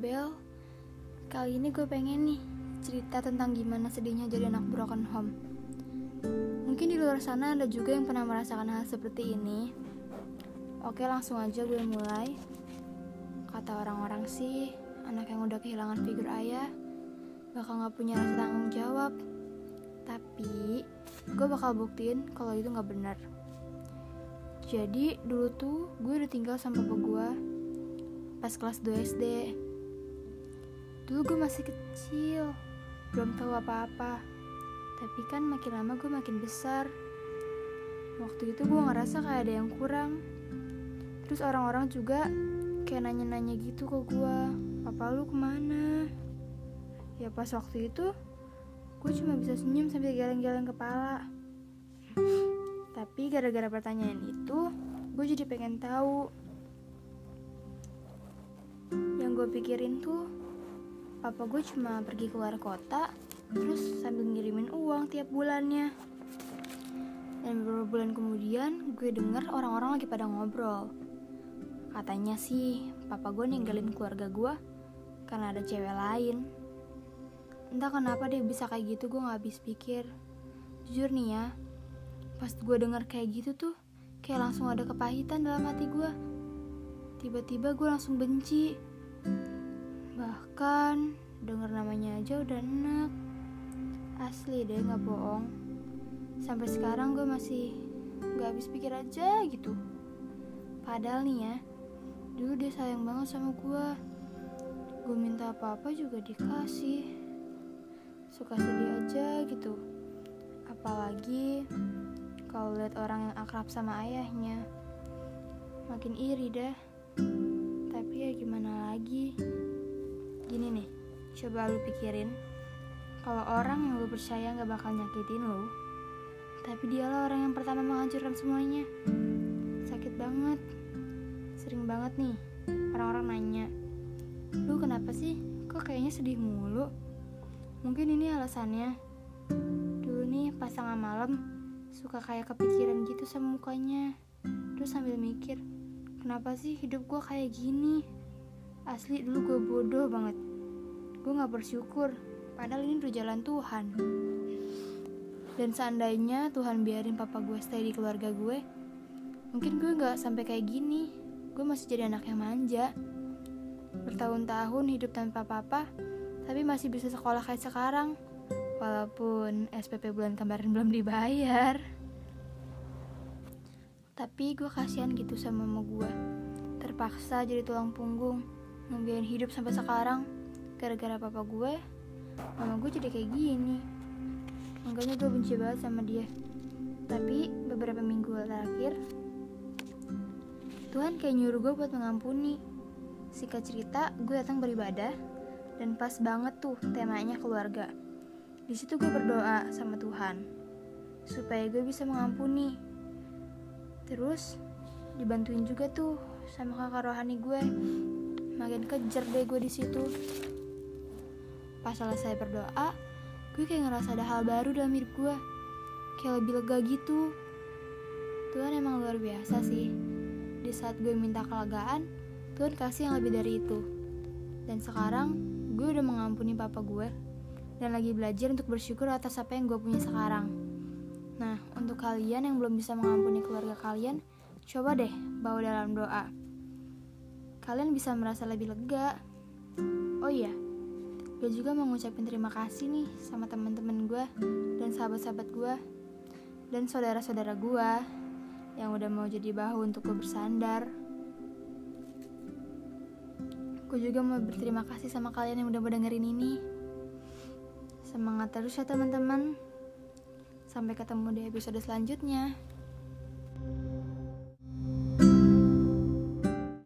Bel. Kali ini gue pengen nih cerita tentang gimana sedihnya jadi anak broken home. Mungkin di luar sana ada juga yang pernah merasakan hal seperti ini. Oke, langsung aja gue mulai. Kata orang-orang sih, anak yang udah kehilangan figur ayah bakal gak punya rasa tanggung jawab. Tapi, gue bakal buktiin kalau itu gak benar. Jadi, dulu tuh gue udah tinggal sama papa gue pas kelas 2 SD. Dulu gue masih kecil, belum tahu apa-apa. Tapi kan makin lama gue makin besar. Waktu itu gue ngerasa kayak ada yang kurang. Terus orang-orang juga kayak nanya-nanya gitu ke gue, papa lu ke mana? Ya pas waktu itu, gue cuma bisa senyum sambil geleng-geleng kepala. Tapi gara-gara pertanyaan itu, gue jadi pengen tahu yang gue pikirin tuh papa gue cuma pergi keluar kota terus sambil ngirimin uang tiap bulannya. Dan beberapa bulan kemudian gue denger orang-orang lagi pada ngobrol. Katanya sih papa gue ninggalin keluarga gue karena ada cewek lain. Entah kenapa dia bisa kayak gitu gue gak habis pikir. Jujur nih ya pas gue denger kayak gitu tuh kayak langsung ada kepahitan dalam hati gue tiba-tiba gue langsung benci bahkan denger namanya aja udah enak. Asli deh nggak bohong. Sampai sekarang gue masih nggak habis pikir aja gitu. Padahal nih ya dulu dia sayang banget sama gue gue minta apa-apa juga dikasih. Suka sedih aja gitu. Apalagi kalau lihat orang yang akrab sama ayahnya. Makin iri deh. Tapi ya gimana lagi gini nih coba lu pikirin kalau orang yang lu percaya gak bakal nyakitin lu tapi dialah orang yang pertama menghancurkan semuanya. Sakit banget sering banget nih orang-orang nanya lu kenapa sih? Kok kayaknya sedih mulu? Mungkin ini alasannya. Dulu nih pas tengah malam suka kayak kepikiran gitu sama mukanya. Terus sambil mikir Kenapa sih hidup gue kayak gini? Asli dulu gue bodoh banget. Gue gak bersyukur, padahal ini udah jalan Tuhan. Dan seandainya Tuhan biarin papa gue stay di keluarga gue, mungkin gue gak sampai kayak gini. Gue masih jadi anak yang manja. Bertahun-tahun hidup tanpa papa, tapi masih bisa sekolah kayak sekarang. Walaupun SPP bulan kemarin belum dibayar. Tapi gue kasihan gitu sama mama gue Terpaksa jadi tulang punggung Ngebiarin hidup sampai sekarang Gara-gara papa gue Mama gue jadi kayak gini. Makanya gue benci banget sama dia. Tapi beberapa minggu terakhir Tuhan kayak nyuruh gue buat mengampuni. Singkat cerita, gue datang beribadah Dan pas banget tuh temanya keluarga. Di situ gue berdoa sama Tuhan supaya gue bisa mengampuni. Terus dibantuin juga tuh sama kakak rohani gue. Makin kejar deh gue di situ. Pas selesai berdoa, gue kayak ngerasa ada hal baru dalam hidup gue. Kayak lebih lega gitu. Tuhan emang luar biasa sih. Di saat gue minta kelegaan, Tuhan kasih yang lebih dari itu. Dan sekarang, gue udah mengampuni papa gue. Dan lagi belajar untuk bersyukur atas apa yang gue punya sekarang. Nah, untuk kalian yang belum bisa mengampuni keluarga kalian, coba deh bawa dalam doa. Kalian bisa merasa lebih lega. Oh iya, gue juga mau ngucapin terima kasih nih sama teman-teman gue dan sahabat-sahabat gue dan saudara-saudara gue yang udah mau jadi bahu untuk gue bersandar. Gue juga mau berterima kasih sama kalian yang udah mau dengerin ini. Semangat terus ya teman-teman. Sampai ketemu di episode selanjutnya.